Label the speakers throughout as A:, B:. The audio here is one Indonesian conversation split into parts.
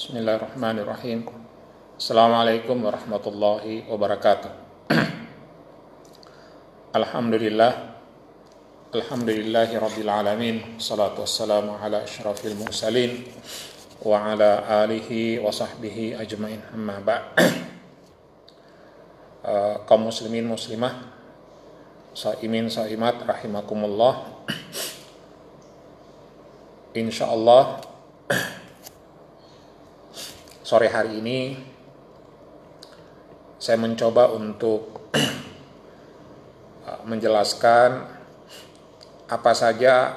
A: Bismillahirrahmanirrahim. Assalamualaikum warahmatullahi wabarakatuh. Alhamdulillah. Alhamdulillahi alamin. Salatu wassalamu ala asyrafil mursalin wa ala alihi wa sahbihi ajmain. Amma ba' uh, kaum muslimin muslimah saimin saimat rahimakumullah. Insyaallah sore hari ini saya mencoba untuk menjelaskan apa saja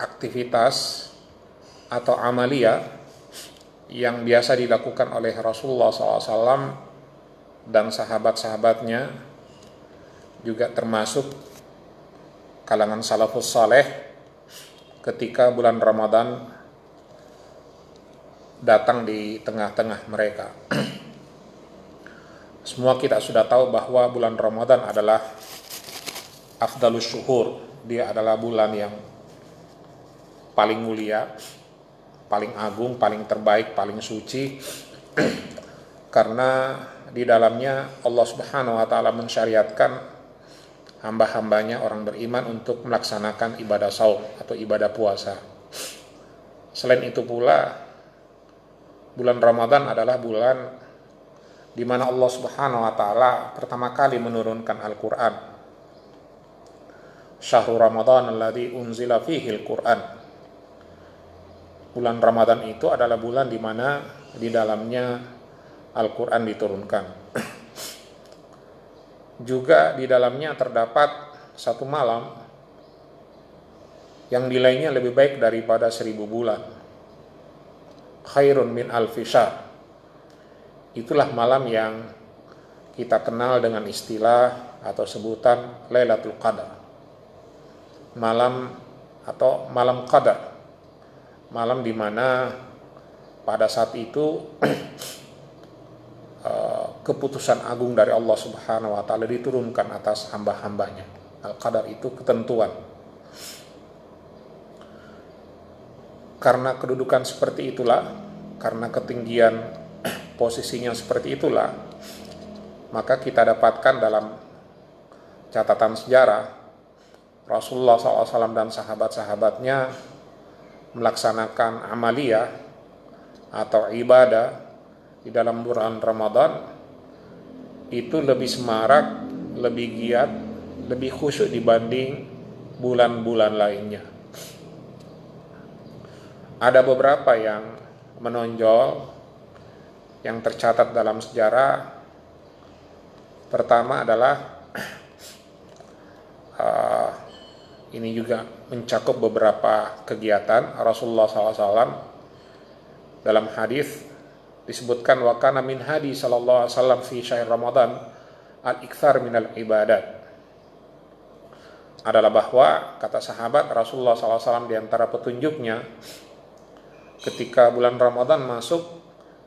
A: aktivitas atau amalia yang biasa dilakukan oleh Rasulullah SAW dan sahabat-sahabatnya juga termasuk kalangan salafus saleh ketika bulan Ramadan datang di tengah-tengah mereka. Semua kita sudah tahu bahwa bulan Ramadan adalah afdalus syuhur. Dia adalah bulan yang paling mulia, paling agung, paling terbaik, paling suci. Karena di dalamnya Allah Subhanahu wa taala mensyariatkan hamba-hambanya orang beriman untuk melaksanakan ibadah saum atau ibadah puasa. Selain itu pula bulan Ramadan adalah bulan di mana Allah Subhanahu wa taala pertama kali menurunkan Al-Qur'an. Syahrul Ramadan alladzi unzila fihi Al-Qur'an. Bulan Ramadan itu adalah bulan di mana di dalamnya Al-Qur'an diturunkan. Juga di dalamnya terdapat satu malam yang nilainya lebih baik daripada seribu bulan. Khairun min alfisar itulah malam yang kita kenal dengan istilah atau sebutan Lailatul Qadar. Malam atau malam qadar. Malam di mana pada saat itu keputusan agung dari Allah Subhanahu wa taala diturunkan atas hamba-hambanya. Al-qadar itu ketentuan. Karena kedudukan seperti itulah, karena ketinggian posisinya seperti itulah, maka kita dapatkan dalam catatan sejarah Rasulullah SAW dan sahabat-sahabatnya melaksanakan amalia atau ibadah di dalam bulan Ramadan itu lebih semarak, lebih giat, lebih khusyuk dibanding bulan-bulan lainnya. Ada beberapa yang menonjol yang tercatat dalam sejarah. Pertama adalah uh, ini juga mencakup beberapa kegiatan. Rasulullah SAW dalam hadis disebutkan wakana min hadi sallallahu alaihi wasallam fi syahr Ramadan al ikthar minal ibadat adalah bahwa kata sahabat Rasulullah SAW di antara petunjuknya ketika bulan Ramadan masuk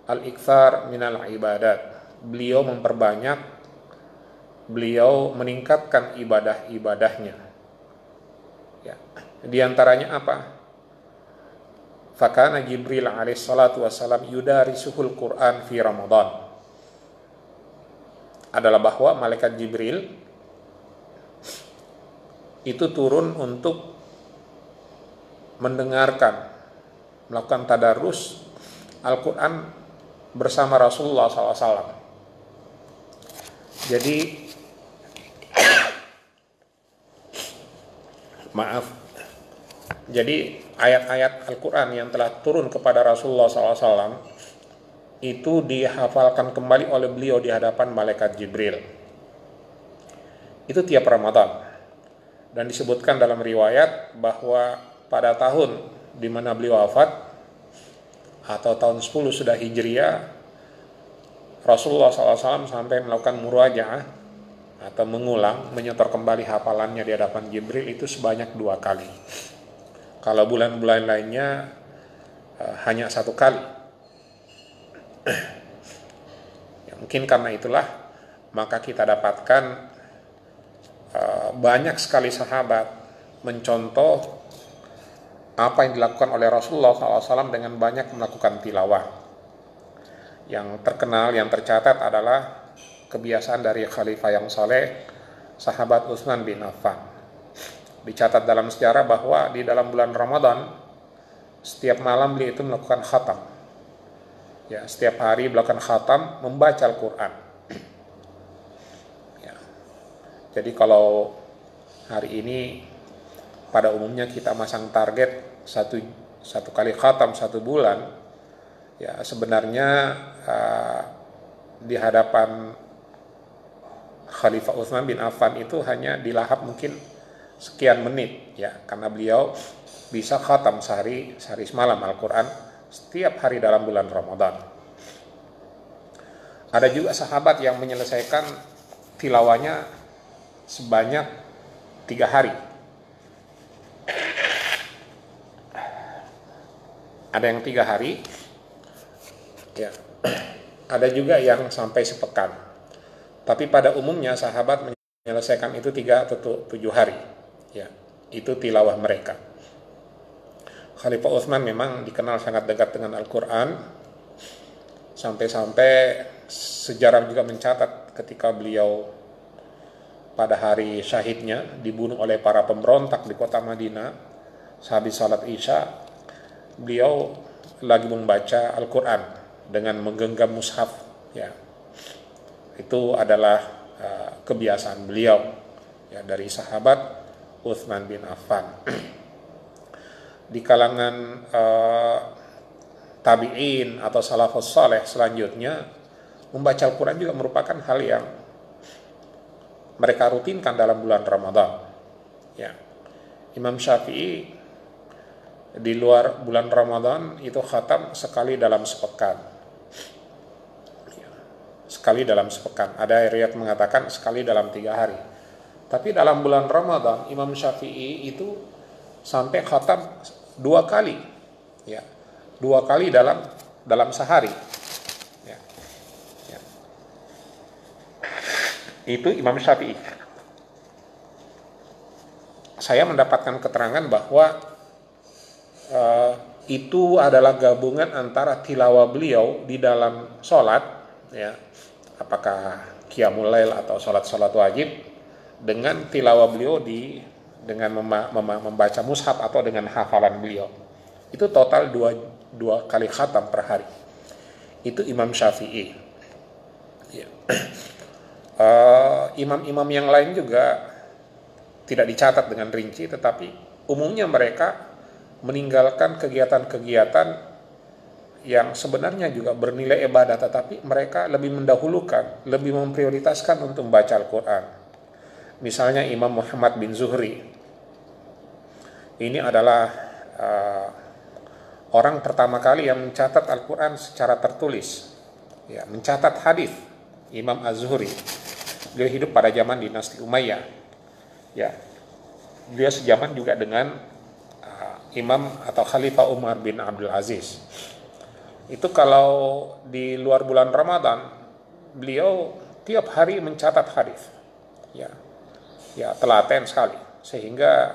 A: al-ikthar minal ibadat. Beliau memperbanyak, beliau meningkatkan ibadah-ibadahnya. Ya. Di antaranya apa? Fakana Jibril alaihissalatu wassalam yudarisuhul Quran fi Ramadan. Adalah bahwa malaikat Jibril itu turun untuk mendengarkan, melakukan tadarus Al-Quran bersama Rasulullah SAW. Jadi maaf. Jadi ayat-ayat Al-Quran yang telah turun kepada Rasulullah SAW itu dihafalkan kembali oleh beliau di hadapan malaikat Jibril. Itu tiap Ramadan. Dan disebutkan dalam riwayat bahwa pada tahun di mana beliau wafat atau tahun 10 sudah Hijriah Rasulullah SAW sampai melakukan murajaah atau mengulang menyetor kembali hafalannya di hadapan Jibril itu sebanyak dua kali. Kalau bulan-bulan lainnya uh, hanya satu kali. Ya, mungkin karena itulah maka kita dapatkan uh, banyak sekali sahabat mencontoh apa yang dilakukan oleh Rasulullah SAW dengan banyak melakukan tilawah. Yang terkenal, yang tercatat adalah kebiasaan dari khalifah yang saleh, sahabat Utsman bin Affan. Dicatat dalam sejarah bahwa di dalam bulan Ramadan, setiap malam beliau itu melakukan khatam. Ya, setiap hari melakukan khatam, membaca Al-Quran. Ya. Jadi kalau hari ini pada umumnya kita masang target satu satu kali khatam satu bulan ya sebenarnya uh, di hadapan Khalifah Utsman bin Affan itu hanya dilahap mungkin sekian menit ya karena beliau bisa khatam sehari sehari semalam Al-Qur'an setiap hari dalam bulan Ramadan. Ada juga sahabat yang menyelesaikan tilawanya sebanyak tiga hari ada yang tiga hari. Ya. Ada juga yang sampai sepekan. Tapi pada umumnya sahabat menyelesaikan itu tiga atau tujuh hari. Ya. Itu tilawah mereka. Khalifah Utsman memang dikenal sangat dekat dengan Al-Quran. Sampai-sampai sejarah juga mencatat ketika beliau pada hari syahidnya dibunuh oleh para pemberontak di kota Madinah sehabis salat Isya beliau lagi membaca Al-Quran dengan menggenggam mushaf ya. Itu adalah uh, kebiasaan beliau ya dari sahabat Uthman bin Affan. Di kalangan uh, tabi'in atau salafus saleh selanjutnya membaca Al-Quran juga merupakan hal yang mereka rutinkan dalam bulan Ramadan ya Imam Syafi'i di luar bulan Ramadan itu khatam sekali dalam sepekan. Sekali dalam sepekan. Ada riwayat mengatakan sekali dalam tiga hari. Tapi dalam bulan Ramadan Imam Syafi'i itu sampai khatam dua kali, ya, dua kali dalam dalam sehari. Ya. Ya. Itu Imam Syafi'i. Saya mendapatkan keterangan bahwa uh, itu adalah gabungan antara tilawah beliau di dalam sholat, ya, apakah qiyamul lail atau sholat-sholat wajib, dengan tilawah beliau di dengan mem mem membaca mushaf atau dengan hafalan beliau. Itu total dua, dua kali khatam per hari. Itu Imam Syafi'i. Ya. Uh, imam-imam yang lain juga tidak dicatat dengan rinci, tetapi umumnya mereka meninggalkan kegiatan-kegiatan yang sebenarnya juga bernilai ibadah tetapi mereka lebih mendahulukan, lebih memprioritaskan untuk membaca Al-Qur'an. Misalnya Imam Muhammad bin Zuhri. Ini adalah uh, orang pertama kali yang mencatat Al-Qur'an secara tertulis. Ya, mencatat hadis Imam Az-Zuhri. Beliau hidup pada zaman dinasti Umayyah. Ya. Dia sejaman juga dengan Imam atau Khalifah Umar bin Abdul Aziz. Itu kalau di luar bulan Ramadan, beliau tiap hari mencatat hadis. Ya. Ya, telaten sekali. Sehingga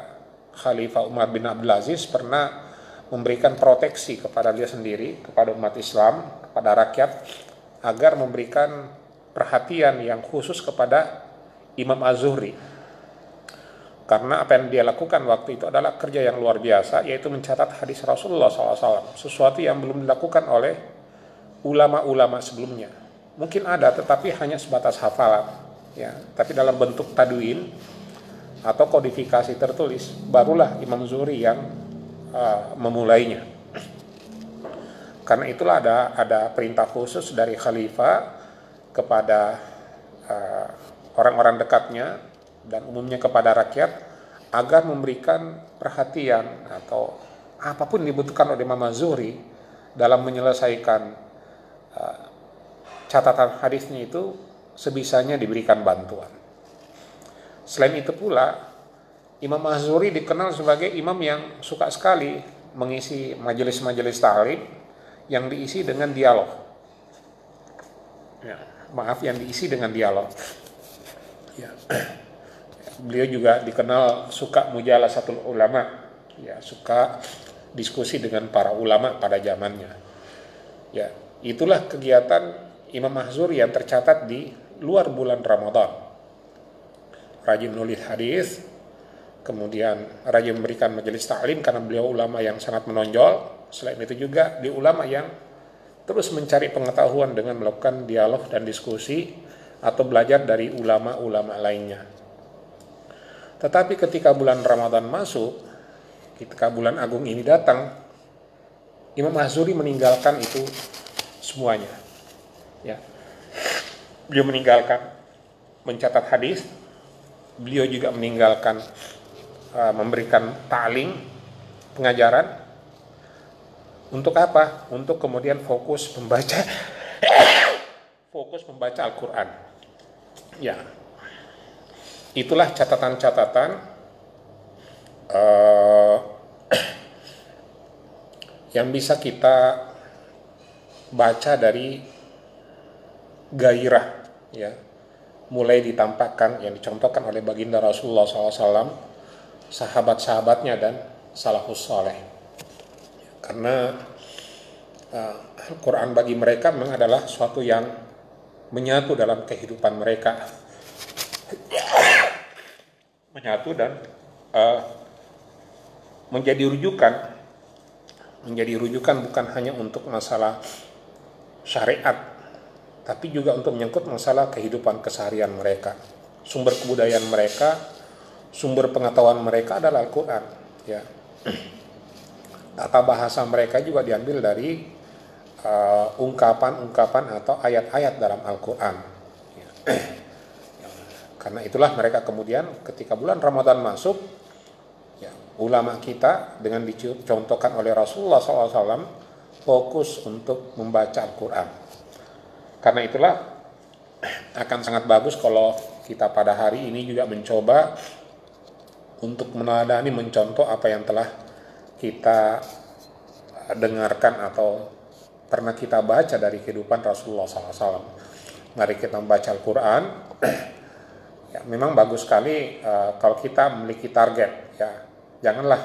A: Khalifah Umar bin Abdul Aziz pernah memberikan proteksi kepada dia sendiri, kepada umat Islam, kepada rakyat agar memberikan perhatian yang khusus kepada Imam Az-Zuhri. Karena apa yang dia lakukan waktu itu adalah kerja yang luar biasa yaitu mencatat hadis Rasulullah SAW sesuatu yang belum dilakukan oleh ulama-ulama sebelumnya. Mungkin ada tetapi hanya sebatas hafalan ya. Tapi dalam bentuk tadwin atau kodifikasi tertulis barulah Imam Zuhri yang uh, memulainya. Karena itulah ada ada perintah khusus dari khalifah kepada uh, orang-orang dekatnya dan umumnya kepada rakyat agar memberikan perhatian atau apa pun dibutuhkan oleh Mama Zuri dalam menyelesaikan uh, catatan hadisnya itu sebisanya diberikan bantuan. Selain itu pula Imam Azuri dikenal sebagai imam yang suka sekali mengisi majelis-majelis ta'lim yang diisi dengan dialog. Ya, maaf yang diisi dengan dialog. Ya beliau juga dikenal suka mujalah satu ulama ya suka diskusi dengan para ulama pada zamannya. Ya, itulah kegiatan Imam Mahzur yang tercatat di luar bulan Ramadan. Rajin nulis hadis, kemudian rajin memberikan majelis taklim karena beliau ulama yang sangat menonjol. Selain itu juga di ulama yang terus mencari pengetahuan dengan melakukan dialog dan diskusi atau belajar dari ulama-ulama lainnya. Tetapi ketika bulan Ramadan masuk, ketika bulan agung ini datang, Imam Mahzuri meninggalkan itu semuanya. Ya. Beliau meninggalkan mencatat hadis, beliau juga meninggalkan uh, memberikan ta'lim, pengajaran. Untuk apa? Untuk kemudian fokus membaca fokus membaca Al-Qur'an. Ya. Itulah catatan-catatan uh, yang bisa kita baca dari gairah ya mulai ditampakkan yang dicontohkan oleh baginda Rasulullah SAW sahabat-sahabatnya dan salafus soleh karena uh, Al-Quran bagi mereka memang adalah suatu yang menyatu dalam kehidupan mereka menyatu dan uh, menjadi rujukan menjadi rujukan bukan hanya untuk masalah syariat, tapi juga untuk menyangkut masalah kehidupan keseharian mereka. Sumber kebudayaan mereka, sumber pengetahuan mereka adalah Al-Quran. Ya. Tata bahasa mereka juga diambil dari uh, ungkapan-ungkapan uh, atau ayat-ayat dalam Al-Quran. Ya. Karena itulah mereka kemudian ketika bulan Ramadan masuk, ulama kita dengan dicontohkan oleh Rasulullah SAW fokus untuk membaca Al-Quran. Karena itulah akan sangat bagus kalau kita pada hari ini juga mencoba untuk meneladani mencontoh apa yang telah kita dengarkan atau pernah kita baca dari kehidupan Rasulullah SAW. Mari kita membaca Al-Quran. ya, memang bagus sekali uh, kalau kita memiliki target ya Janganlah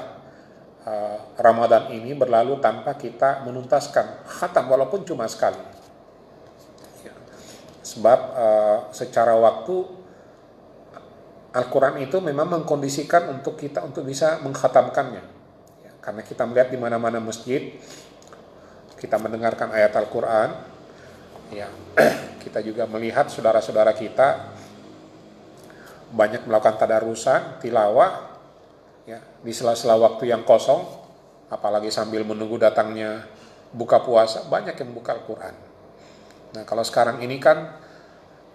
A: uh, Ramadan ini berlalu tanpa kita menuntaskan khatam walaupun cuma sekali. Ya. Sebab uh, secara waktu Al-Quran itu memang mengkondisikan untuk kita untuk bisa menghatamkannya. Karena kita melihat di mana-mana masjid, kita mendengarkan ayat Al-Quran, ya, kita juga melihat saudara-saudara kita banyak melakukan tadarusan, tilawah, ya di sela-sela waktu yang kosong apalagi sambil menunggu datangnya buka puasa banyak yang buka Al-Quran. Nah kalau sekarang ini kan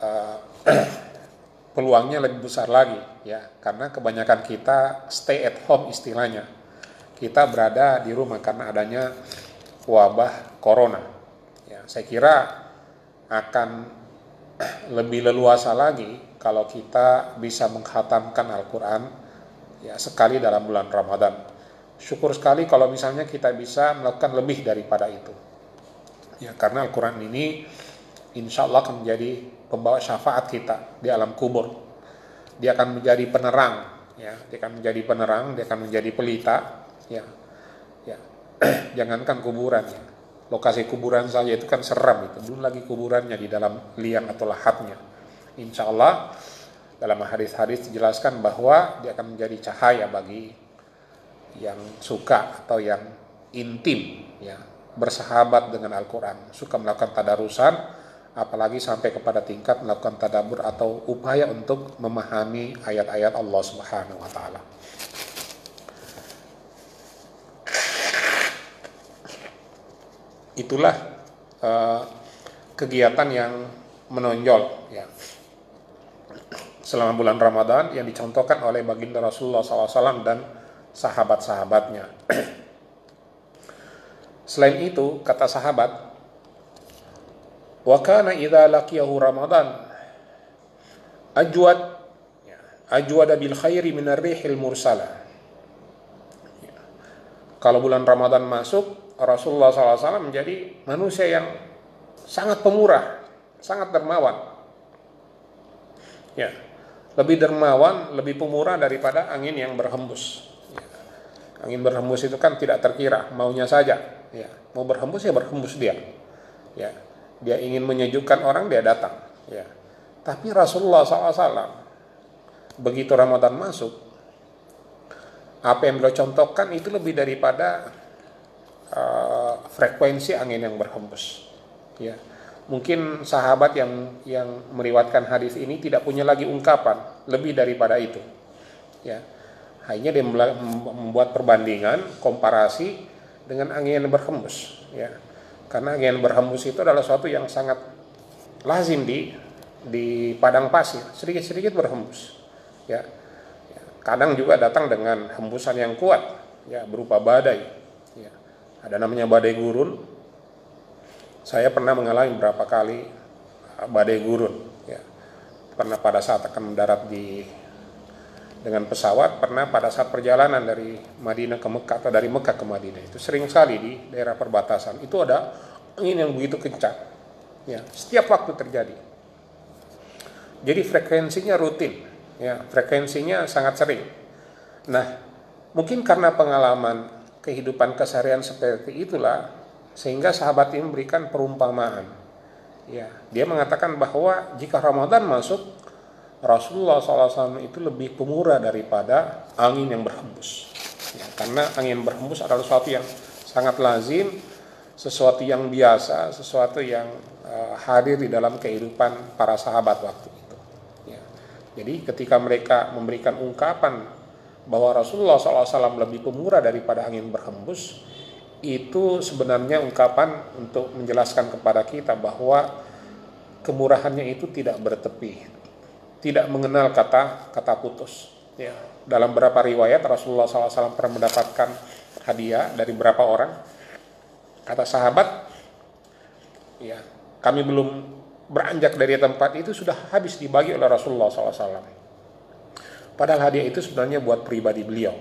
A: uh, peluangnya lebih besar lagi ya karena kebanyakan kita stay at home istilahnya kita berada di rumah karena adanya wabah corona ya saya kira akan lebih leluasa lagi kalau kita bisa menghatamkan Al-Quran ya sekali dalam bulan Ramadan. Syukur sekali kalau misalnya kita bisa melakukan lebih daripada itu. Ya karena Al-Quran ini insya Allah akan menjadi pembawa syafaat kita di alam kubur. Dia akan menjadi penerang, ya. Dia akan menjadi penerang, dia akan menjadi pelita, ya. Ya. Jangankan kuburan ya. Lokasi kuburan saja itu kan seram itu. Belum lagi kuburannya di dalam liang atau lahatnya. Insya Allah dalam hadis-hadis dijelaskan bahwa dia akan menjadi cahaya bagi yang suka atau yang intim ya bersahabat dengan Al-Quran suka melakukan tadarusan apalagi sampai kepada tingkat melakukan tadabur atau upaya untuk memahami ayat-ayat Allah Subhanahu wa taala. Itulah uh, kegiatan yang menonjol ya selama bulan Ramadan yang dicontohkan oleh baginda Rasulullah SAW dan sahabat-sahabatnya. Selain itu, kata sahabat, wa kana idza laqiyahu Ramadan ajwad ya, ajwada bil khairi min rihil. Ya. Kalau bulan Ramadan masuk, Rasulullah SAW menjadi manusia yang sangat pemurah, sangat dermawan. Ya, lebih dermawan, lebih pemurah daripada angin yang berhembus. Angin berhembus itu kan tidak terkira, maunya saja. Ya, mau berhembus ya berhembus dia. Ya, dia ingin menyejukkan orang dia datang. Ya, tapi Rasulullah SAW begitu Ramadan masuk, apa yang beliau contohkan itu lebih daripada uh, frekuensi angin yang berhembus. Ya, mungkin sahabat yang yang meriwatkan hadis ini tidak punya lagi ungkapan lebih daripada itu. Ya, hanya dia membuat perbandingan, komparasi dengan angin yang berhembus. Ya, karena angin berhembus itu adalah suatu yang sangat lazim di di padang pasir, sedikit-sedikit berhembus. Ya, kadang juga datang dengan hembusan yang kuat, ya berupa badai. Ada namanya badai gurun, saya pernah mengalami beberapa kali uh, badai gurun. Ya. Pernah pada saat akan mendarat di dengan pesawat, pernah pada saat perjalanan dari Madinah ke Mekah atau dari Mekah ke Madinah itu sering sekali di daerah perbatasan itu ada angin yang begitu kencang. Ya, setiap waktu terjadi. Jadi frekuensinya rutin, ya, frekuensinya sangat sering. Nah, mungkin karena pengalaman kehidupan keseharian seperti itulah sehingga sahabat ini memberikan perumpamaan. Ya, dia mengatakan bahwa jika Ramadan masuk, Rasulullah SAW itu lebih pemurah daripada angin yang berhembus. Ya, karena angin berhembus adalah sesuatu yang sangat lazim, sesuatu yang biasa, sesuatu yang uh, hadir di dalam kehidupan para sahabat waktu itu. Ya. Jadi ketika mereka memberikan ungkapan bahwa Rasulullah SAW lebih pemurah daripada angin berhembus, itu sebenarnya ungkapan untuk menjelaskan kepada kita bahwa kemurahannya itu tidak bertepi, tidak mengenal kata kata putus. Ya, dalam beberapa riwayat Rasulullah SAW pernah mendapatkan hadiah dari beberapa orang. Kata sahabat, ya kami belum beranjak dari tempat itu sudah habis dibagi oleh Rasulullah SAW. Padahal hadiah itu sebenarnya buat pribadi beliau.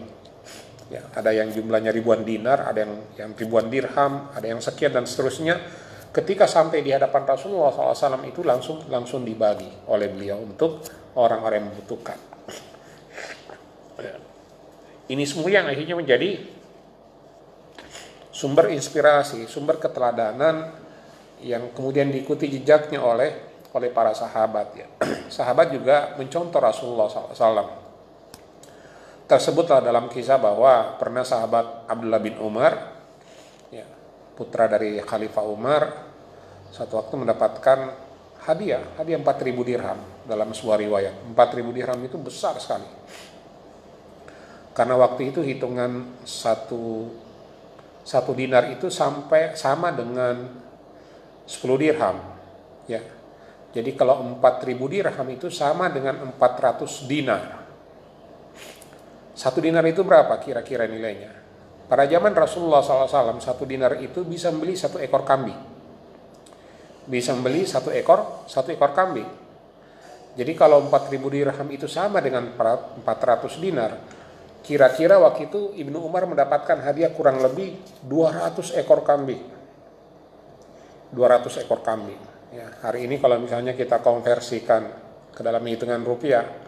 A: Ya ada yang jumlahnya ribuan dinar ada yang yang ribuan dirham ada yang sekian dan seterusnya. Ketika sampai di hadapan Rasulullah SAW itu langsung langsung dibagi oleh beliau untuk orang-orang yang membutuhkan. Ya. ini semua yang akhirnya menjadi sumber inspirasi sumber keteladanan yang kemudian diikuti jejaknya oleh oleh para sahabat ya. Sahabat juga mencontoh Rasulullah SAW tersebutlah dalam kisah bahwa pernah sahabat Abdullah bin Umar ya, putra dari Khalifah Umar satu waktu mendapatkan hadiah hadiah 4000 dirham dalam sebuah riwayat. 4000 dirham itu besar sekali. Karena waktu itu hitungan satu satu dinar itu sampai sama dengan 10 dirham ya. Jadi kalau 4000 dirham itu sama dengan 400 dinar satu dinar itu berapa kira-kira nilainya? Pada zaman Rasulullah SAW, satu dinar itu bisa membeli satu ekor kambing. Bisa membeli satu ekor, satu ekor kambing. Jadi kalau 4000 dirham itu sama dengan 400 dinar, kira-kira waktu itu Ibnu Umar mendapatkan hadiah kurang lebih 200 ekor kambing. 200 ekor kambing. Ya, hari ini kalau misalnya kita konversikan ke dalam hitungan rupiah,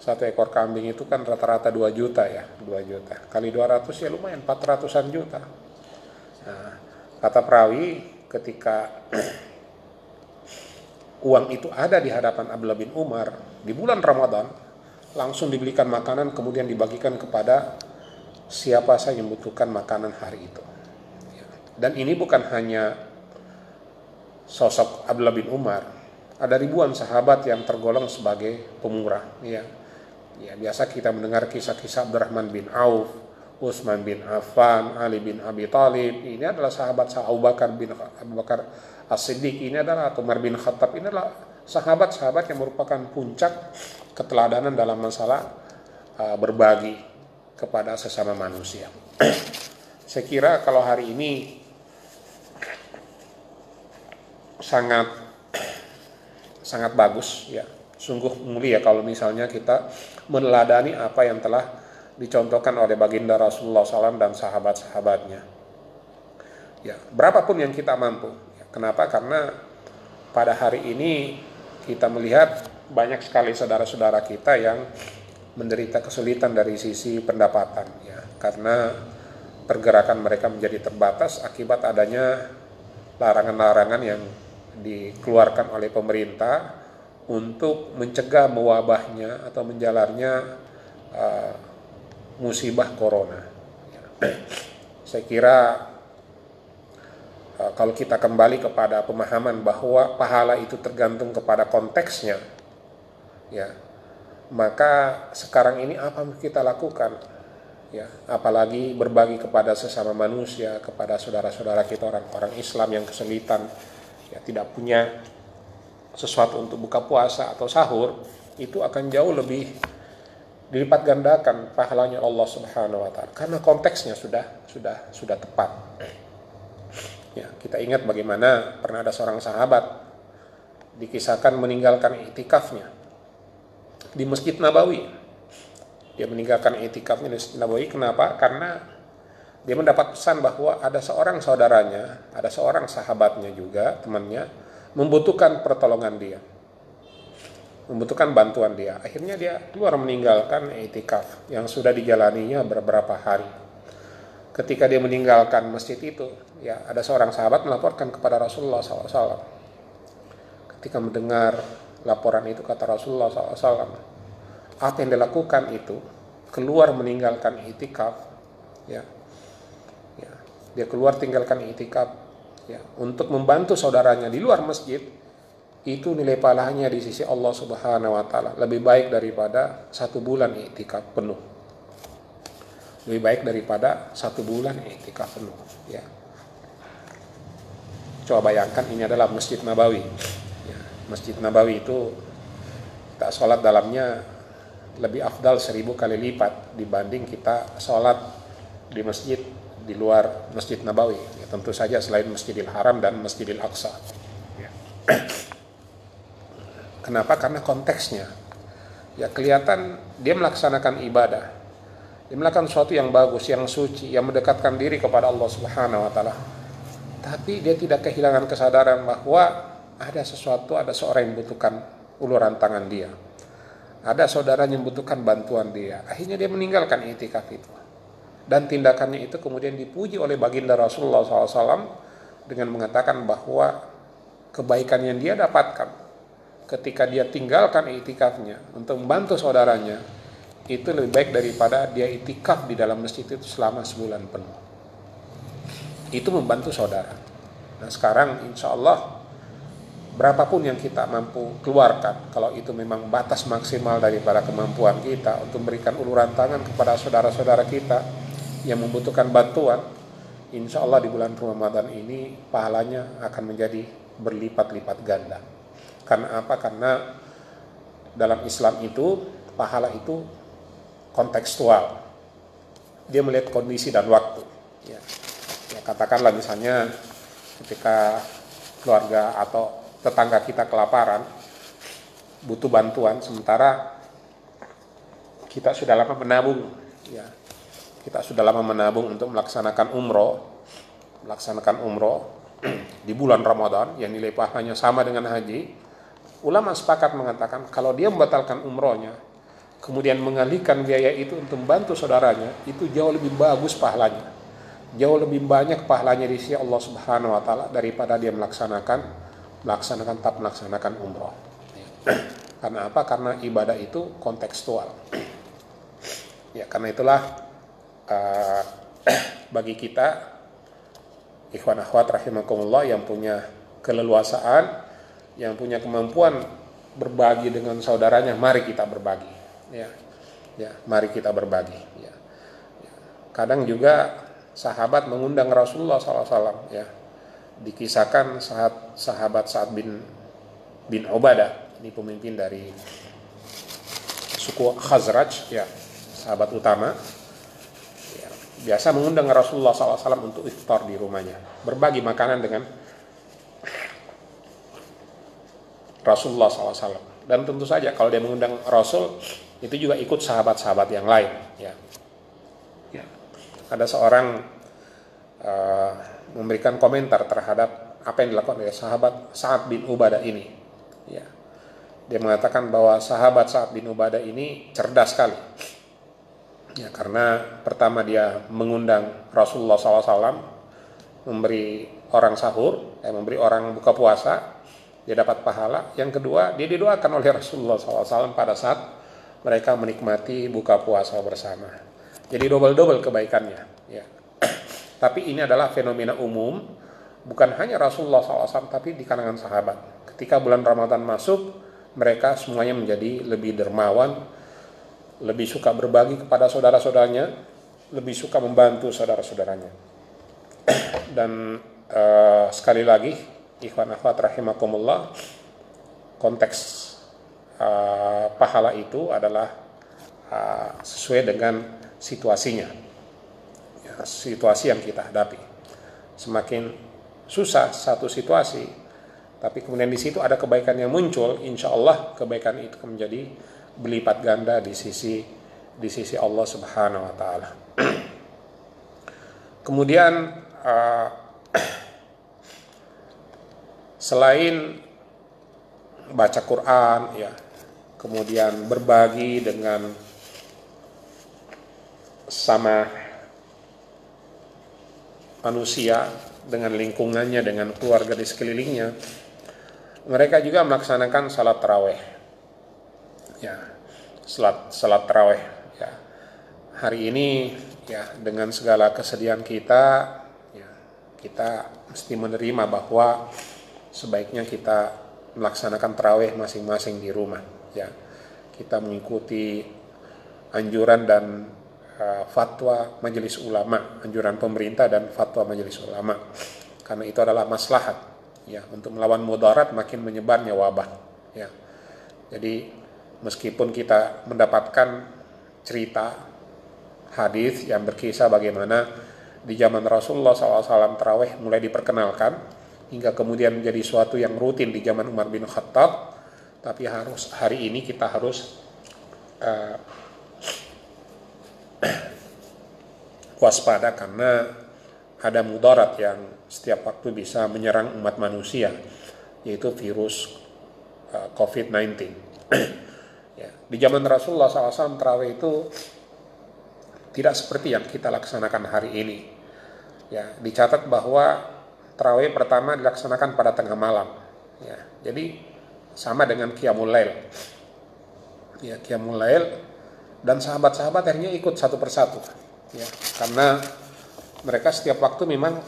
A: satu ekor kambing itu kan rata-rata 2 juta ya 2 juta. Kali 200 ya lumayan 400an juta. Nah, kata perawi ketika uang itu ada di hadapan Abdullah bin Umar di bulan Ramadan langsung dibelikan makanan kemudian dibagikan kepada siapa saja yang membutuhkan makanan hari itu. Ya. dan ini bukan hanya sosok Abdullah bin Umar ada ribuan sahabat yang tergolong sebagai pemurah ya Ya, biasa kita mendengar kisah-kisah Abdurrahman bin Auf, Utsman bin Affan, Ali bin Abi Thalib. Ini adalah sahabat Abu Bakar bin Abu Bakar As-Siddiq. Ini adalah Umar bin Khattab. Ini adalah sahabat-sahabat yang merupakan puncak keteladanan dalam masalah uh, berbagi kepada sesama manusia. Saya kira kalau hari ini sangat sangat bagus ya sungguh mulia kalau misalnya kita meneladani apa yang telah dicontohkan oleh baginda Rasulullah SAW dan sahabat-sahabatnya. Ya, berapapun yang kita mampu. Ya, kenapa? Karena pada hari ini kita melihat banyak sekali saudara-saudara kita yang menderita kesulitan dari sisi pendapatan. Ya, karena pergerakan mereka menjadi terbatas akibat adanya larangan-larangan yang dikeluarkan oleh pemerintah untuk mencegah mewabahnya atau menjalarnya uh, musibah corona. Saya kira uh, kalau kita kembali kepada pemahaman bahwa pahala itu tergantung kepada konteksnya, ya, maka sekarang ini apa yang kita lakukan? Ya, apalagi berbagi kepada sesama manusia, kepada saudara-saudara kita orang-orang Islam yang kesulitan, ya tidak punya sesuatu untuk buka puasa atau sahur, itu akan jauh lebih dilipat gandakan pahalanya Allah Subhanahu wa taala karena konteksnya sudah sudah sudah tepat. Ya, kita ingat bagaimana pernah ada seorang sahabat dikisahkan meninggalkan itikafnya di Masjid Nabawi. Dia meninggalkan itikafnya di Masjid Nabawi kenapa? Karena dia mendapat pesan bahwa ada seorang saudaranya, ada seorang sahabatnya juga, temannya membutuhkan pertolongan dia membutuhkan bantuan dia. Akhirnya dia keluar meninggalkan etikaf yang sudah dijalaninya beberapa hari. Ketika dia meninggalkan masjid itu, ya ada seorang sahabat melaporkan kepada Rasulullah SAW. Ketika mendengar laporan itu kata Rasulullah SAW, apa yang dilakukan itu keluar meninggalkan itikaf, ya, ya dia keluar tinggalkan itikaf, ya untuk membantu saudaranya di luar masjid itu nilai pahalanya di sisi Allah Subhanahu wa taala lebih baik daripada satu bulan iktikaf penuh. Lebih baik daripada satu bulan iktikaf penuh, ya. Coba bayangkan ini adalah Masjid Nabawi. Ya, Masjid Nabawi itu kita sholat dalamnya lebih afdal seribu kali lipat dibanding kita sholat di masjid di luar Masjid Nabawi. Ya, tentu saja selain Masjidil Haram dan Masjidil Aqsa. Ya. Kenapa? Karena konteksnya. Ya kelihatan dia melaksanakan ibadah. Dia melakukan sesuatu yang bagus, yang suci, yang mendekatkan diri kepada Allah Subhanahu wa taala. Tapi dia tidak kehilangan kesadaran bahwa ada sesuatu, ada seorang yang membutuhkan uluran tangan dia. Ada saudara yang membutuhkan bantuan dia. Akhirnya dia meninggalkan itikaf itu. Dan tindakannya itu kemudian dipuji oleh baginda Rasulullah SAW dengan mengatakan bahwa kebaikan yang dia dapatkan ketika dia tinggalkan itikafnya untuk membantu saudaranya itu lebih baik daripada dia itikaf di dalam masjid itu selama sebulan penuh. Itu membantu saudara. Nah sekarang insya Allah berapapun yang kita mampu keluarkan kalau itu memang batas maksimal daripada kemampuan kita untuk memberikan uluran tangan kepada saudara-saudara kita yang membutuhkan bantuan insya Allah di bulan Ramadan ini pahalanya akan menjadi berlipat-lipat ganda karena apa? Karena dalam Islam itu pahala itu kontekstual. Dia melihat kondisi dan waktu. Ya. ya katakanlah misalnya ketika keluarga atau tetangga kita kelaparan, butuh bantuan, sementara kita sudah lama menabung, ya kita sudah lama menabung untuk melaksanakan umroh, melaksanakan umroh di bulan Ramadan yang nilai pahalanya sama dengan haji, ulama sepakat mengatakan kalau dia membatalkan umrohnya, kemudian mengalihkan biaya itu untuk membantu saudaranya, itu jauh lebih bagus pahalanya. Jauh lebih banyak pahalanya di sisi Allah Subhanahu wa taala daripada dia melaksanakan melaksanakan tak melaksanakan umroh. Karena apa? Karena ibadah itu kontekstual. Ya, karena itulah uh, bagi kita ikhwan akhwat rahimakumullah yang punya keleluasaan yang punya kemampuan berbagi dengan saudaranya, mari kita berbagi. Ya, ya, mari kita berbagi. Ya. Kadang juga sahabat mengundang Rasulullah SAW. Ya, dikisahkan saat sahabat saat bin bin Ubadah, ini pemimpin dari suku Khazraj, ya, sahabat utama. Biasa mengundang Rasulullah SAW untuk iftar di rumahnya, berbagi makanan dengan Rasulullah SAW. Dan tentu saja kalau dia mengundang Rasul itu juga ikut sahabat-sahabat yang lain. Ya. ya. Ada seorang uh, memberikan komentar terhadap apa yang dilakukan oleh sahabat Sa'ad bin Ubadah ini. Ya. Dia mengatakan bahwa sahabat Sa'ad bin Ubadah ini cerdas sekali. Ya, karena pertama dia mengundang Rasulullah SAW memberi orang sahur, eh, memberi orang buka puasa, dia dapat pahala. Yang kedua, dia didoakan oleh Rasulullah SAW pada saat mereka menikmati buka puasa bersama. Jadi double-double kebaikannya. Ya. Tapi ini adalah fenomena umum, bukan hanya Rasulullah SAW, tapi di kalangan sahabat. Ketika bulan Ramadan masuk, mereka semuanya menjadi lebih dermawan, lebih suka berbagi kepada saudara-saudaranya, lebih suka membantu saudara-saudaranya. Dan uh, sekali lagi, ikhwan akhwat rahimakumullah, konteks uh, pahala itu adalah uh, sesuai dengan situasinya, ya, situasi yang kita hadapi. Semakin susah satu situasi, tapi kemudian di situ ada kebaikan yang muncul, insya Allah kebaikan itu menjadi berlipat ganda di sisi di sisi Allah Subhanahu wa taala. Kemudian uh, selain baca Quran ya, kemudian berbagi dengan sama manusia dengan lingkungannya dengan keluarga di sekelilingnya mereka juga melaksanakan salat taraweh ya salat salat taraweh ya. Hari ini ya dengan segala kesedihan kita ya kita mesti menerima bahwa sebaiknya kita melaksanakan taraweh masing-masing di rumah ya. Kita mengikuti anjuran dan uh, fatwa majelis ulama anjuran pemerintah dan fatwa majelis ulama. Karena itu adalah maslahat ya. Untuk melawan mudarat makin menyebarnya wabah ya. Jadi meskipun kita mendapatkan cerita hadis yang berkisah bagaimana di zaman Rasulullah SAW terawih mulai diperkenalkan hingga kemudian menjadi suatu yang rutin di zaman Umar bin Khattab tapi harus hari ini kita harus uh, waspada karena ada mudarat yang setiap waktu bisa menyerang umat manusia yaitu virus uh, eh, COVID-19 Ya. Di zaman Rasulullah SAW terawih itu tidak seperti yang kita laksanakan hari ini. Ya, dicatat bahwa terawih pertama dilaksanakan pada tengah malam. Ya, jadi sama dengan Qiyamul Lail. Ya, Qiyamul Lail dan sahabat-sahabat akhirnya ikut satu persatu. Ya, karena mereka setiap waktu memang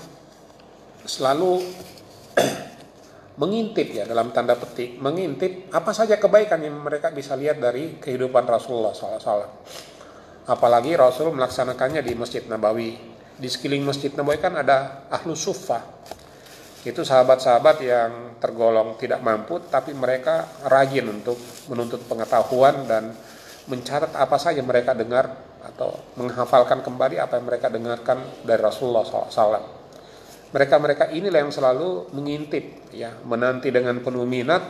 A: selalu mengintip ya dalam tanda petik mengintip apa saja kebaikan yang mereka bisa lihat dari kehidupan Rasulullah SAW. Apalagi Rasul melaksanakannya di Masjid Nabawi. Di sekeliling Masjid Nabawi kan ada ahlu sufa. Itu sahabat-sahabat yang tergolong tidak mampu tapi mereka rajin untuk menuntut pengetahuan dan mencatat apa saja mereka dengar atau menghafalkan kembali apa yang mereka dengarkan dari Rasulullah SAW mereka-mereka inilah yang selalu mengintip ya menanti dengan penuh minat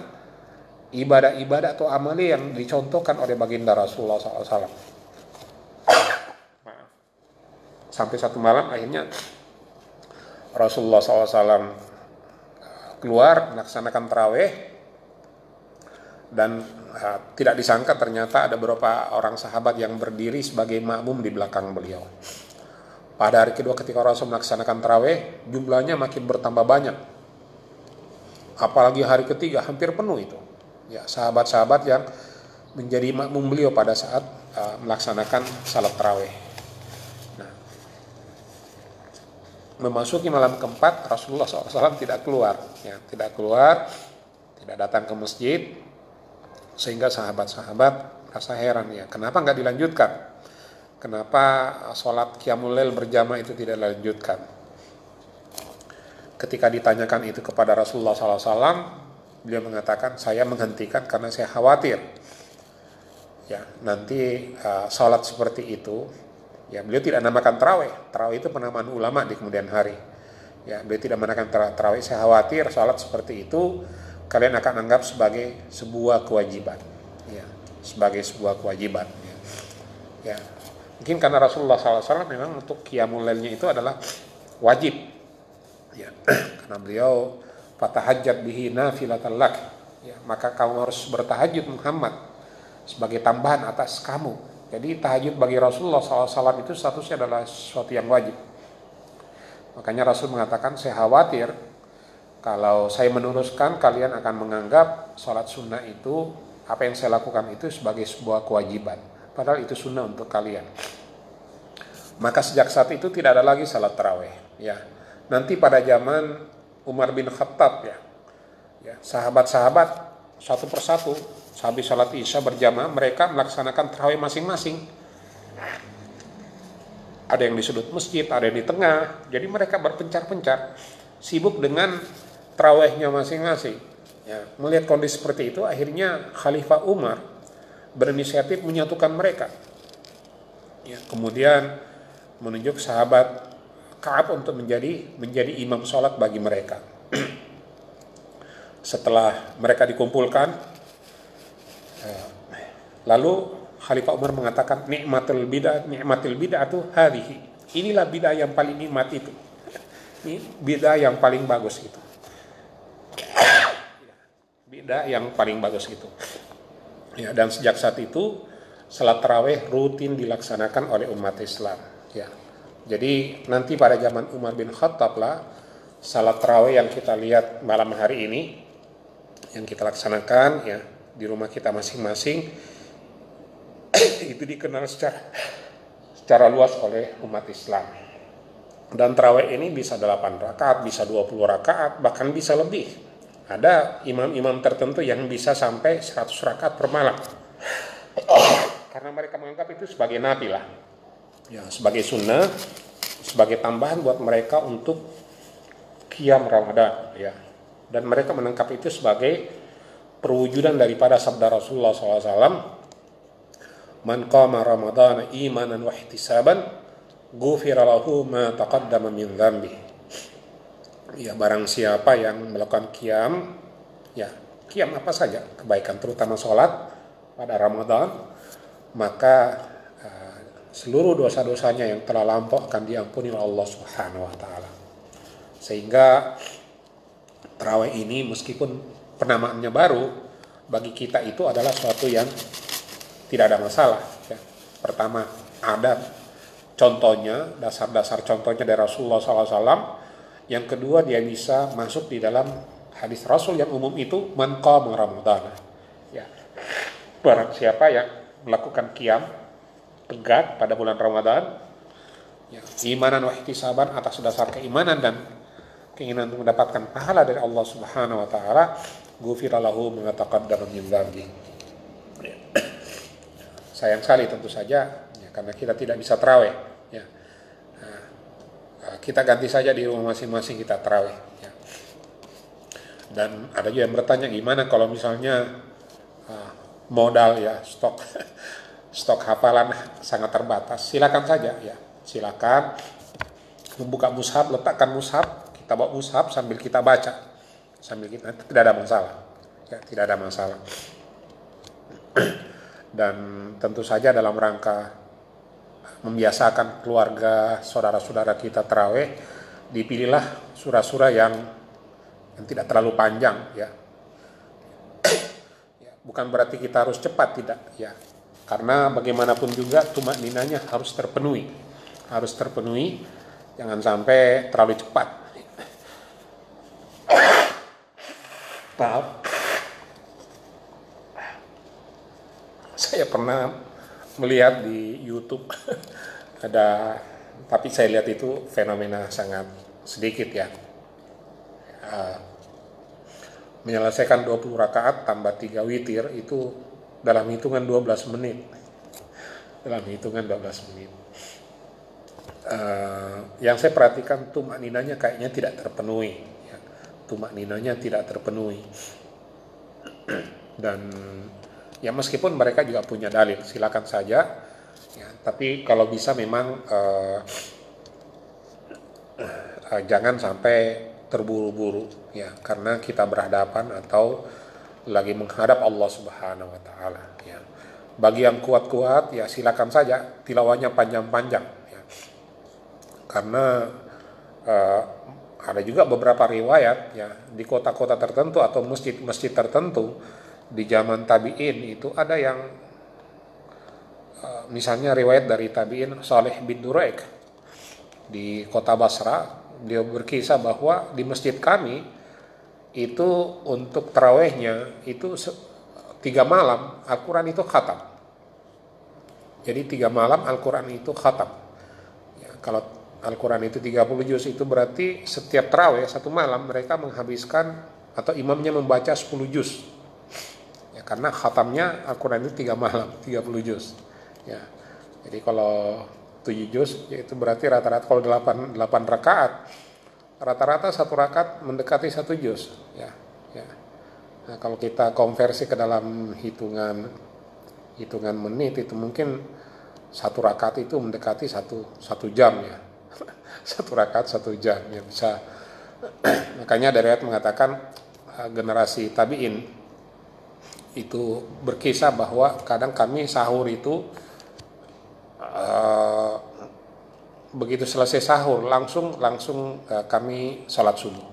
A: ibadah-ibadah atau amali yang dicontohkan oleh baginda Rasulullah SAW sampai satu malam akhirnya Rasulullah SAW keluar melaksanakan terawih dan uh, tidak disangka ternyata ada beberapa orang sahabat yang berdiri sebagai makmum di belakang beliau pada hari kedua ketika Rasul melaksanakan terawih, jumlahnya makin bertambah banyak. Apalagi hari ketiga hampir penuh itu. Ya, sahabat-sahabat yang menjadi makmum beliau pada saat uh, melaksanakan salat terawih. Nah, memasuki malam keempat Rasulullah SAW tidak keluar, ya, tidak keluar, tidak datang ke masjid, sehingga sahabat-sahabat rasa heran ya, kenapa nggak dilanjutkan? Kenapa sholat qiyamul lail berjamaah itu tidak dilanjutkan? Ketika ditanyakan itu kepada Rasulullah SAW, beliau mengatakan saya menghentikan karena saya khawatir. Ya, nanti uh, sholat seperti itu, ya beliau tidak namakan terawih. Terawih itu penamaan ulama di kemudian hari. Ya, beliau tidak menamakan terawih. Saya khawatir sholat seperti itu kalian akan anggap sebagai sebuah kewajiban. Ya, sebagai sebuah kewajiban. Ya, ya Mungkin karena Rasulullah SAW memang untuk qiyamul itu adalah wajib. Ya, karena beliau fatahajjat bihi nafilatan lak. Ya, maka kamu harus bertahajud Muhammad sebagai tambahan atas kamu. Jadi tahajud bagi Rasulullah SAW itu statusnya adalah sesuatu yang wajib. Makanya Rasul mengatakan saya khawatir kalau saya meneruskan kalian akan menganggap sholat sunnah itu apa yang saya lakukan itu sebagai sebuah kewajiban. Padahal itu sunnah untuk kalian. Maka sejak saat itu tidak ada lagi salat taraweh. Ya, nanti pada zaman Umar bin Khattab ya, ya sahabat-sahabat satu persatu Habis sholat isya berjamaah mereka melaksanakan terawih masing-masing. Ada yang di sudut masjid, ada yang di tengah. Jadi mereka berpencar-pencar, sibuk dengan terawihnya masing-masing. Ya, melihat kondisi seperti itu, akhirnya Khalifah Umar berinisiatif menyatukan mereka. Ya, kemudian menunjuk sahabat Kaab untuk menjadi menjadi imam sholat bagi mereka. Setelah mereka dikumpulkan, Lalu Khalifah Umar mengatakan nikmatul bidah nikmatul bidah itu hadhihi. Inilah bidah yang paling nikmat itu. Ini bidah yang paling bagus itu. Bidah yang paling bagus itu. Ya, dan sejak saat itu salat tarawih rutin dilaksanakan oleh umat Islam, ya. Jadi nanti pada zaman Umar bin Khattab lah salat tarawih yang kita lihat malam hari ini yang kita laksanakan ya di rumah kita masing-masing itu dikenal secara secara luas oleh umat Islam. Dan terawih ini bisa 8 rakaat, bisa 20 rakaat, bahkan bisa lebih. Ada imam-imam tertentu yang bisa sampai 100 rakaat per malam. Karena mereka menganggap itu sebagai nabi lah. Ya, sebagai sunnah, sebagai tambahan buat mereka untuk kiam Ramadan ya. Dan mereka menangkap itu sebagai perwujudan daripada sabda Rasulullah SAW man qama ramadana imanan wa ihtisaban ghufira lahu ma taqaddama min dhanbi ya barang siapa yang melakukan kiam ya kiam apa saja kebaikan terutama sholat pada Ramadan maka uh, seluruh dosa-dosanya yang telah lampau akan diampuni oleh Allah Subhanahu wa taala sehingga terawih ini meskipun penamaannya baru bagi kita itu adalah suatu yang tidak ada masalah. Ya. Pertama, ada contohnya, dasar-dasar contohnya dari Rasulullah SAW. Yang kedua, dia bisa masuk di dalam hadis Rasul yang umum itu man qama Ramadan. Ya. Barang siapa yang melakukan kiam tegak pada bulan Ramadan, ya, imanan wa ihtisaban atas dasar keimanan dan keinginan untuk mendapatkan pahala dari Allah Subhanahu wa taala, ghufira lahu ma taqaddama. Ya sayang sekali tentu saja ya, karena kita tidak bisa terawih kita ganti saja di rumah masing-masing kita terawih ya. dan ada juga yang bertanya gimana kalau misalnya uh, modal ya stok stok hafalan sangat terbatas. Silakan saja ya. Silakan membuka mushaf letakkan mushaf kita bawa mushaf sambil kita baca. Sambil kita tidak ada masalah ya tidak ada masalah. Dan tentu saja dalam rangka membiasakan keluarga saudara-saudara kita terawih dipilihlah surah-surah yang yang tidak terlalu panjang ya. ya bukan berarti kita harus cepat tidak ya. Karena bagaimanapun juga tumak ninanya harus terpenuhi. Harus terpenuhi jangan sampai terlalu cepat. Maaf. Saya pernah melihat di YouTube. Ada tapi saya lihat itu fenomena sangat sedikit ya. Uh, menyelesaikan 20 rakaat tambah 3 witir itu dalam hitungan 12 menit. Dalam hitungan 12 menit. Uh, yang saya perhatikan tuh makninanya kayaknya tidak terpenuhi. Ya. tuh makninanya tidak terpenuhi. Dan ya meskipun mereka juga punya dalil silakan saja ya, tapi kalau bisa memang uh, uh, jangan sampai terburu-buru ya karena kita berhadapan atau lagi menghadap Allah Subhanahu wa taala ya. Bagi yang kuat-kuat ya silakan saja tilawahnya panjang-panjang ya. Karena uh, ada juga beberapa riwayat ya di kota-kota tertentu atau masjid-masjid tertentu di zaman tabiin itu ada yang uh, misalnya riwayat dari tabiin Saleh bin Duraik di kota Basra dia berkisah bahwa di masjid kami itu untuk terawihnya itu tiga malam Al-Quran itu khatam. Jadi tiga malam Al-Quran itu khatam. Ya, kalau Al-Quran itu 30 juz itu berarti setiap terawih satu malam mereka menghabiskan atau imamnya membaca 10 juz ya, karena khatamnya Al-Quran itu tiga malam 30 juz. Ya. Jadi kalau 7 juz yaitu berarti rata-rata kalau 8, 8 rakaat rata-rata satu rakaat mendekati satu juz. Ya ya. Nah, kalau kita konversi ke dalam hitungan hitungan menit itu mungkin satu rakaat itu mendekati satu satu jam ya. Satu rakaat satu jam ya bisa. Makanya dari ayat mengatakan uh, generasi tabiin itu berkisah bahwa kadang kami sahur itu uh, begitu selesai sahur langsung langsung uh, kami sholat subuh.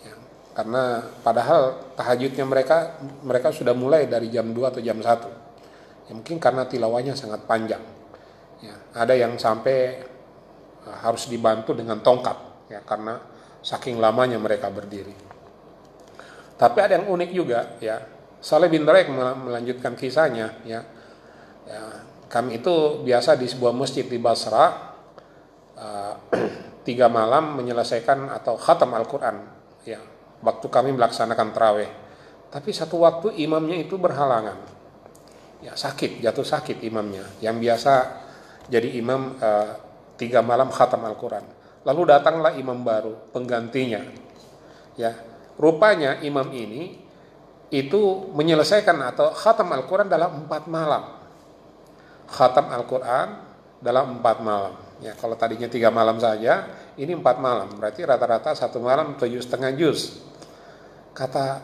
A: Ya, karena padahal tahajudnya mereka mereka sudah mulai dari jam 2 atau jam 1 ya, mungkin karena tilawahnya sangat panjang. Ya, ada yang sampai uh, harus dibantu dengan tongkat ya karena saking lamanya mereka berdiri. Tapi ada yang unik juga ya Saleh bin Raik melanjutkan kisahnya ya, ya kami itu biasa di sebuah masjid di Basra uh, tiga malam menyelesaikan atau khatam Al-Quran ya. Waktu kami melaksanakan terawih tapi satu waktu imamnya itu berhalangan. Ya sakit jatuh sakit imamnya yang biasa jadi imam uh, tiga malam khatam Al-Quran. Lalu datanglah imam baru penggantinya. Ya rupanya imam ini itu menyelesaikan atau khatam Al-Quran dalam empat malam khatam Al-Quran dalam empat malam Ya, kalau tadinya tiga malam saja, ini empat malam. Berarti rata-rata satu malam tujuh setengah juz. Kata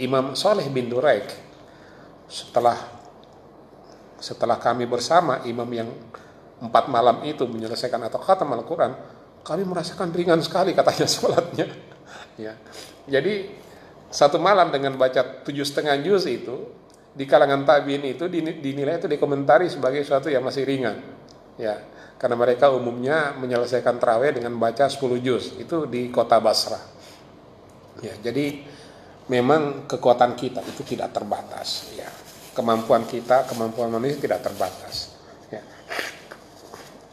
A: Imam Soleh bin Duraik, setelah setelah kami bersama imam yang empat malam itu menyelesaikan atau khatam Al-Quran, kami merasakan ringan sekali katanya sholatnya. ya. Jadi satu malam dengan baca tujuh setengah juz itu di kalangan tabiin itu dinilai itu dikomentari sebagai sesuatu yang masih ringan. Ya, karena mereka umumnya menyelesaikan terawih dengan baca 10 juz itu di kota Basra. Ya jadi memang kekuatan kita itu tidak terbatas ya. Kemampuan kita kemampuan manusia tidak terbatas ya.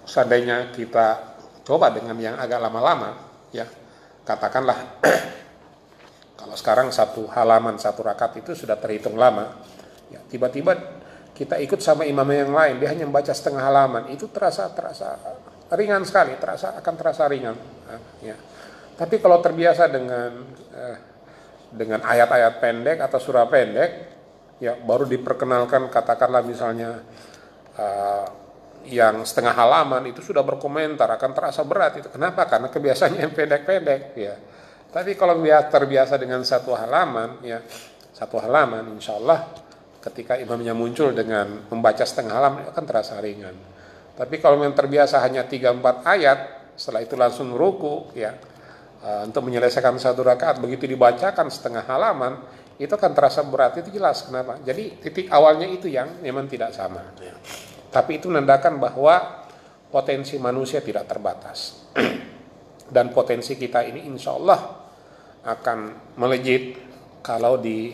A: Seandainya kita coba dengan yang agak lama-lama ya katakanlah kalau sekarang satu halaman satu rakaat itu sudah terhitung lama ya tiba-tiba kita ikut sama imam yang lain dia hanya membaca setengah halaman itu terasa terasa ringan sekali terasa akan terasa ringan ya. Tapi kalau terbiasa dengan eh, dengan ayat-ayat pendek atau surah pendek ya baru diperkenalkan katakanlah misalnya uh, yang setengah halaman itu sudah berkomentar akan terasa berat itu. Kenapa? Karena kebiasaannya yang pendek-pendek ya tapi kalau terbiasa dengan satu halaman ya satu halaman insya Allah ketika imamnya muncul dengan membaca setengah halaman akan terasa ringan. Tapi kalau yang terbiasa hanya 3-4 ayat, setelah itu langsung ruku ya uh, untuk menyelesaikan satu rakaat begitu dibacakan setengah halaman itu akan terasa berat itu jelas kenapa. Jadi titik awalnya itu yang memang tidak sama. Ya. Tapi itu menandakan bahwa potensi manusia tidak terbatas dan potensi kita ini insya Allah akan melejit kalau di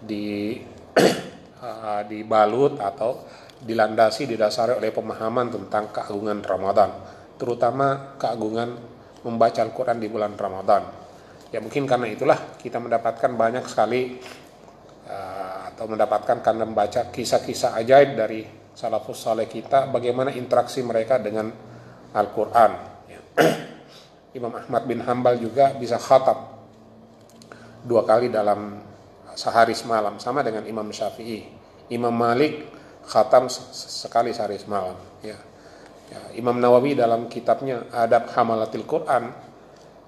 A: di uh, dibalut atau dilandasi didasari oleh pemahaman tentang keagungan Ramadan, terutama keagungan membaca Al-Quran di bulan Ramadan. Ya mungkin karena itulah kita mendapatkan banyak sekali uh, atau mendapatkan karena membaca kisah-kisah ajaib dari salafus saleh kita, bagaimana interaksi mereka dengan Al-Quran. Imam Ahmad bin Hambal juga bisa khatam dua kali dalam sehari semalam sama dengan Imam Syafi'i. Imam Malik khatam sekali sehari semalam. Ya. ya. Imam Nawawi dalam kitabnya Adab Hamalatil Quran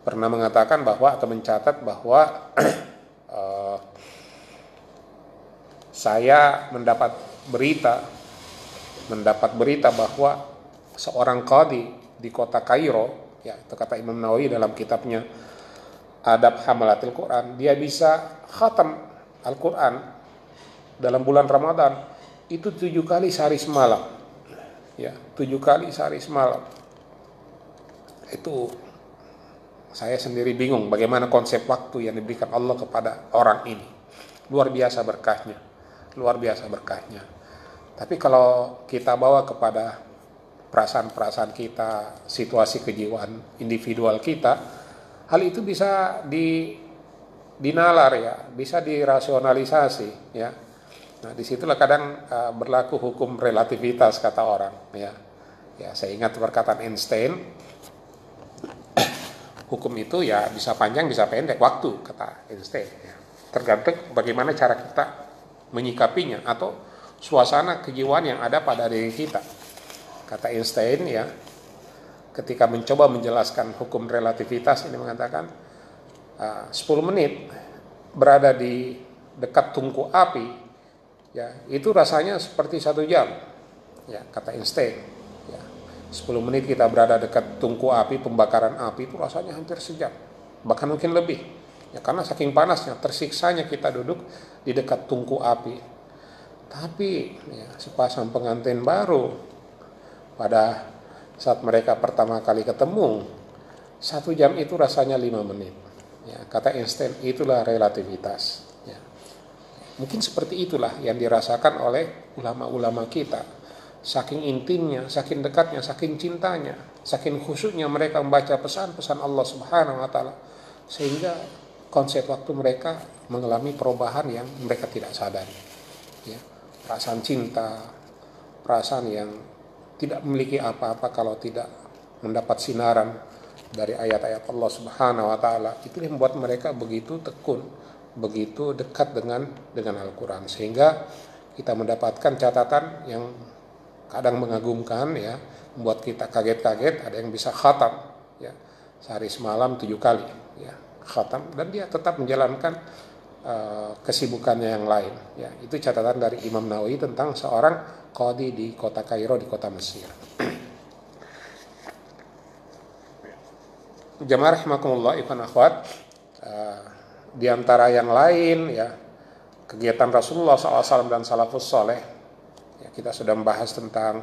A: pernah mengatakan bahwa atau mencatat bahwa uh, saya mendapat berita mendapat berita bahwa seorang qadi di kota Kairo ya itu kata Imam Nawawi dalam kitabnya Adab Hamalatil Quran. Dia bisa khatam Al-Quran dalam bulan Ramadan. Itu tujuh kali sehari semalam. Ya tujuh kali sehari semalam. Itu saya sendiri bingung bagaimana konsep waktu yang diberikan Allah kepada orang ini. Luar biasa berkahnya. Luar biasa berkahnya. Tapi kalau kita bawa kepada perasaan-perasaan kita situasi kejiwaan individual kita hal itu bisa di dinalar ya bisa dirasionalisasi ya Nah, di situlah kadang uh, berlaku hukum relativitas kata orang. Ya, ya saya ingat perkataan Einstein, hukum itu ya bisa panjang bisa pendek waktu kata Einstein. Ya. Tergantung bagaimana cara kita menyikapinya atau suasana kejiwaan yang ada pada diri kita. Kata Einstein ya, ketika mencoba menjelaskan hukum relativitas ini mengatakan uh, 10 menit berada di dekat tungku api ya itu rasanya seperti satu jam. Ya kata Einstein ya 10 menit kita berada dekat tungku api pembakaran api itu rasanya hampir sejam bahkan mungkin lebih. Ya karena saking panasnya tersiksanya kita duduk di dekat tungku api. Tapi ya, sepasang pengantin baru pada saat mereka pertama kali ketemu satu jam itu rasanya lima menit ya kata Einstein itulah relativitas Mungkin seperti itulah yang dirasakan oleh ulama-ulama kita. Saking intimnya, saking dekatnya, saking cintanya, saking khusyuknya mereka membaca pesan-pesan Allah Subhanahu wa taala sehingga konsep waktu mereka mengalami perubahan yang mereka tidak sadari. Ya, perasaan cinta, perasaan yang tidak memiliki apa-apa kalau tidak mendapat sinaran dari ayat-ayat Allah Subhanahu wa taala. Itu yang membuat mereka begitu tekun begitu dekat dengan dengan Al-Quran sehingga kita mendapatkan catatan yang kadang mengagumkan ya membuat kita kaget-kaget ada yang bisa khatam ya sehari semalam tujuh kali ya khatam dan dia tetap menjalankan uh, kesibukannya yang lain. Ya itu catatan dari Imam Nawawi tentang seorang qadi di kota Kairo di kota Mesir. Jamaah rahimakumullah ikhwan akhwat uh, di antara yang lain ya kegiatan Rasulullah SAW dan salafus soleh ya, kita sudah membahas tentang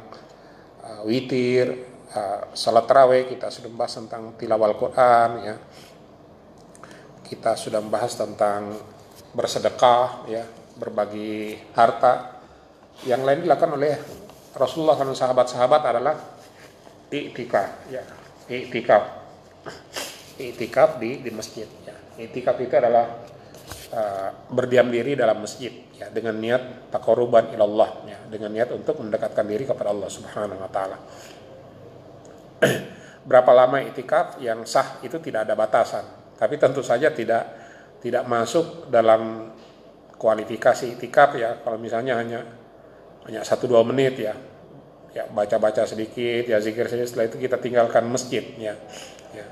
A: uh, witir uh, salat tarawih kita sudah membahas tentang tilawal Quran ya. Kita sudah membahas tentang bersedekah ya berbagi harta. Yang lain dilakukan oleh Rasulullah dan sahabat-sahabat adalah iktikaf ya iktikaf iktikaf di di masjid ya. Itikaf itu adalah uh, berdiam diri dalam masjid ya dengan niat takoruban ilallah ya dengan niat untuk mendekatkan diri kepada Allah Subhanahu wa taala. Berapa lama itikaf? Yang sah itu tidak ada batasan, tapi tentu saja tidak tidak masuk dalam kualifikasi itikaf ya. Kalau misalnya hanya hanya satu dua menit ya. Ya baca-baca sedikit ya zikir sedikit setelah itu kita tinggalkan masjid ya. Ya.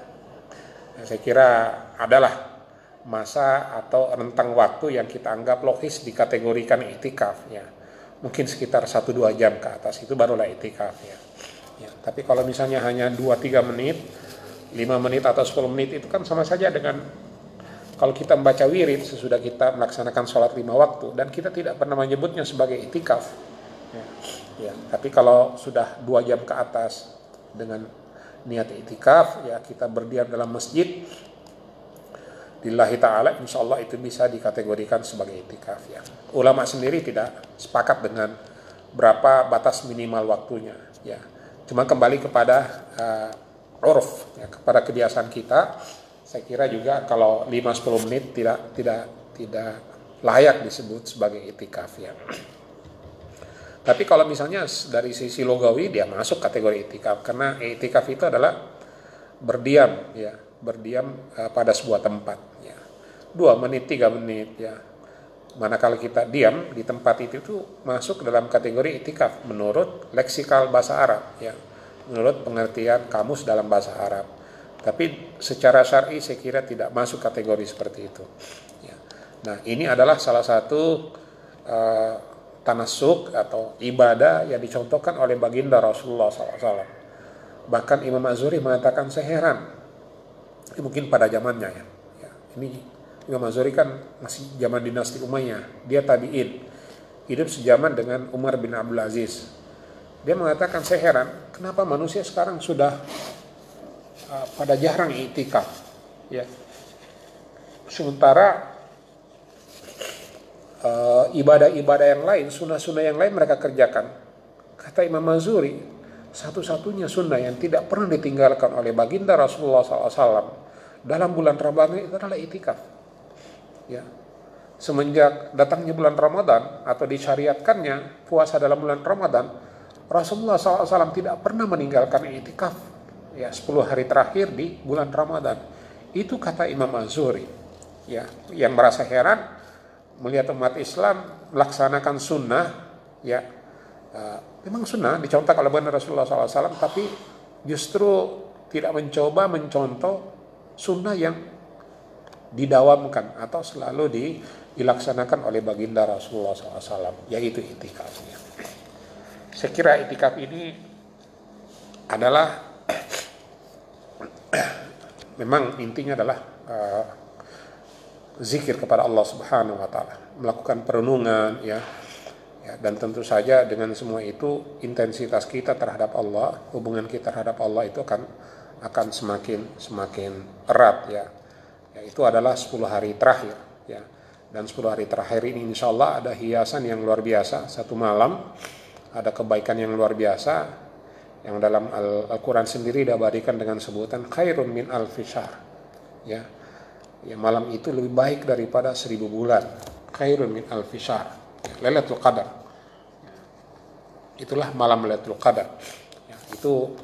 A: Saya kira adalah masa atau rentang waktu yang kita anggap logis dikategorikan itikaf ya. Mungkin sekitar 1-2 jam ke atas itu barulah itikaf ya. ya tapi kalau misalnya hanya 2-3 menit 5 menit atau 10 menit itu kan sama saja dengan kalau kita membaca wirid sesudah kita melaksanakan sholat lima waktu dan kita tidak pernah menyebutnya sebagai itikaf ya, ya. tapi kalau sudah dua jam ke atas dengan niat itikaf ya kita berdiam dalam masjid lillahi ta'ala insya Allah itu bisa dikategorikan sebagai itikaf ya. Ulama sendiri tidak sepakat dengan berapa batas minimal waktunya ya. Cuma kembali kepada uh, uruf ya, kepada kebiasaan kita saya kira juga kalau 5-10 menit tidak tidak tidak layak disebut sebagai itikaf ya. Tapi kalau misalnya dari sisi logawi dia masuk kategori itikaf. Karena itikaf itu adalah berdiam ya. Berdiam uh, pada sebuah tempat ya. Dua menit tiga menit ya. Manakala kita diam di tempat itu itu masuk dalam kategori itikaf menurut leksikal bahasa Arab ya. Menurut pengertian kamus dalam bahasa Arab tapi secara syar'i saya kira tidak masuk kategori seperti itu ya. nah ini adalah salah satu uh, tanasuk atau ibadah yang dicontohkan oleh baginda Rasulullah SAW bahkan Imam Azuri mengatakan saya heran ini mungkin pada zamannya ya. ya. Ini Imam Azuri kan masih zaman dinasti Umayyah, dia tabiin. hidup sejaman dengan Umar bin Abdul Aziz. Dia mengatakan saya heran kenapa manusia sekarang sudah pada jarang itikaf ya. Sementara uh, ibadah-ibadah yang lain, sunnah-sunnah yang lain mereka kerjakan. Kata Imam Mazuri, satu-satunya sunnah yang tidak pernah ditinggalkan oleh baginda Rasulullah SAW dalam bulan Ramadan itu adalah itikaf. Ya. Semenjak datangnya bulan Ramadan atau disyariatkannya puasa dalam bulan Ramadan, Rasulullah SAW tidak pernah meninggalkan itikaf ya 10 hari terakhir di bulan Ramadan. Itu kata Imam Azuri. Ya, yang merasa heran melihat umat Islam melaksanakan sunnah ya uh, memang sunnah dicontohkan oleh benar Rasulullah SAW tapi justru tidak mencoba mencontoh sunnah yang didawamkan atau selalu di, dilaksanakan oleh baginda Rasulullah SAW yaitu itikafnya. Saya kira itikaf ini adalah memang intinya adalah uh, zikir kepada Allah Subhanahu wa taala, melakukan perenungan ya. ya. dan tentu saja dengan semua itu intensitas kita terhadap Allah, hubungan kita terhadap Allah itu akan akan semakin semakin erat ya. ya itu adalah 10 hari terakhir ya. Dan 10 hari terakhir ini insya Allah ada hiasan yang luar biasa satu malam ada kebaikan yang luar biasa yang dalam Al-Quran sendiri diabadikan dengan sebutan khairun min al-fishar ya. Ya malam itu lebih baik daripada seribu bulan. Khairun min al fishar lailatul qadar. Itulah malam lailatul qadar. Ya, itu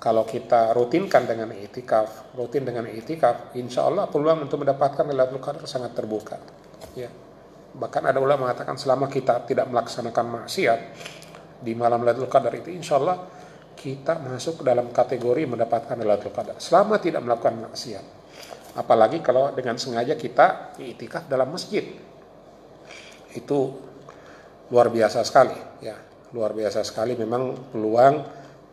A: kalau kita rutinkan dengan itikaf rutin dengan itikaf insya Allah peluang untuk mendapatkan lailatul qadar sangat terbuka. Ya. Bahkan ada ulama mengatakan selama kita tidak melaksanakan maksiat di malam lailatul qadar itu insya Allah kita masuk ke dalam kategori mendapatkan lailatul qadar selama tidak melakukan maksiat Apalagi kalau dengan sengaja kita itikaf dalam masjid. Itu luar biasa sekali ya. Luar biasa sekali memang peluang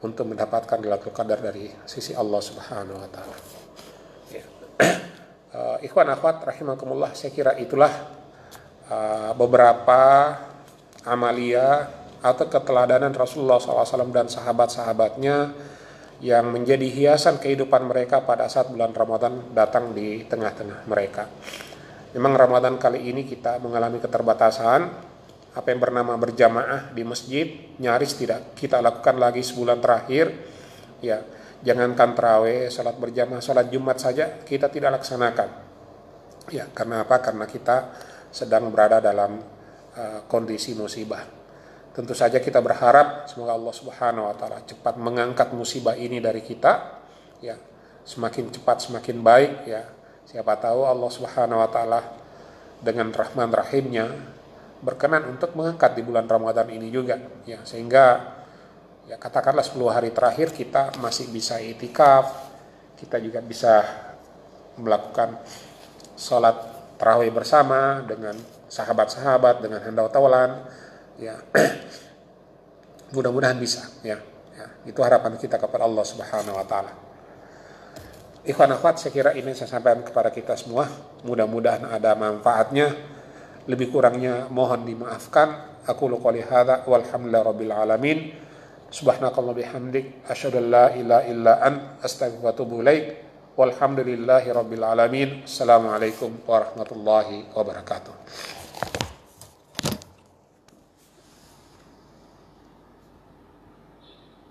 A: untuk mendapatkan Lailatul Qadar dari sisi Allah Subhanahu wa taala. Uh, ikhwan akhwat rahimakumullah, saya kira itulah uh, beberapa amalia atau keteladanan Rasulullah SAW dan sahabat-sahabatnya yang menjadi hiasan kehidupan mereka pada saat bulan Ramadan datang di tengah-tengah mereka. Memang Ramadan kali ini kita mengalami keterbatasan, apa yang bernama berjamaah di masjid nyaris tidak kita lakukan lagi sebulan terakhir. Ya, jangankan terawih, salat berjamaah, salat Jumat saja kita tidak laksanakan. Ya, karena apa? Karena kita sedang berada dalam uh, kondisi musibah. Tentu saja kita berharap semoga Allah Subhanahu wa taala cepat mengangkat musibah ini dari kita ya. Semakin cepat semakin baik ya. Siapa tahu Allah Subhanahu wa taala dengan rahman rahimnya berkenan untuk mengangkat di bulan Ramadan ini juga ya sehingga ya katakanlah 10 hari terakhir kita masih bisa itikaf kita juga bisa melakukan sholat tarawih bersama dengan sahabat-sahabat dengan hendak tawalan ya. Mudah-mudahan bisa ya. ya itu harapan kita kepada Allah Subhanahu wa taala. Ikhwan akhwat saya kira ini saya sampaikan kepada kita semua. Mudah-mudahan ada manfaatnya. Lebih kurangnya mohon dimaafkan. Aku qouli hadza walhamdulillah rabbil alamin. Subhanakallah bihamdik asyhadu la ilaha illa an astaghfiruka wa atubu ilaik. Walhamdulillahi rabbil alamin. Assalamualaikum warahmatullahi wabarakatuh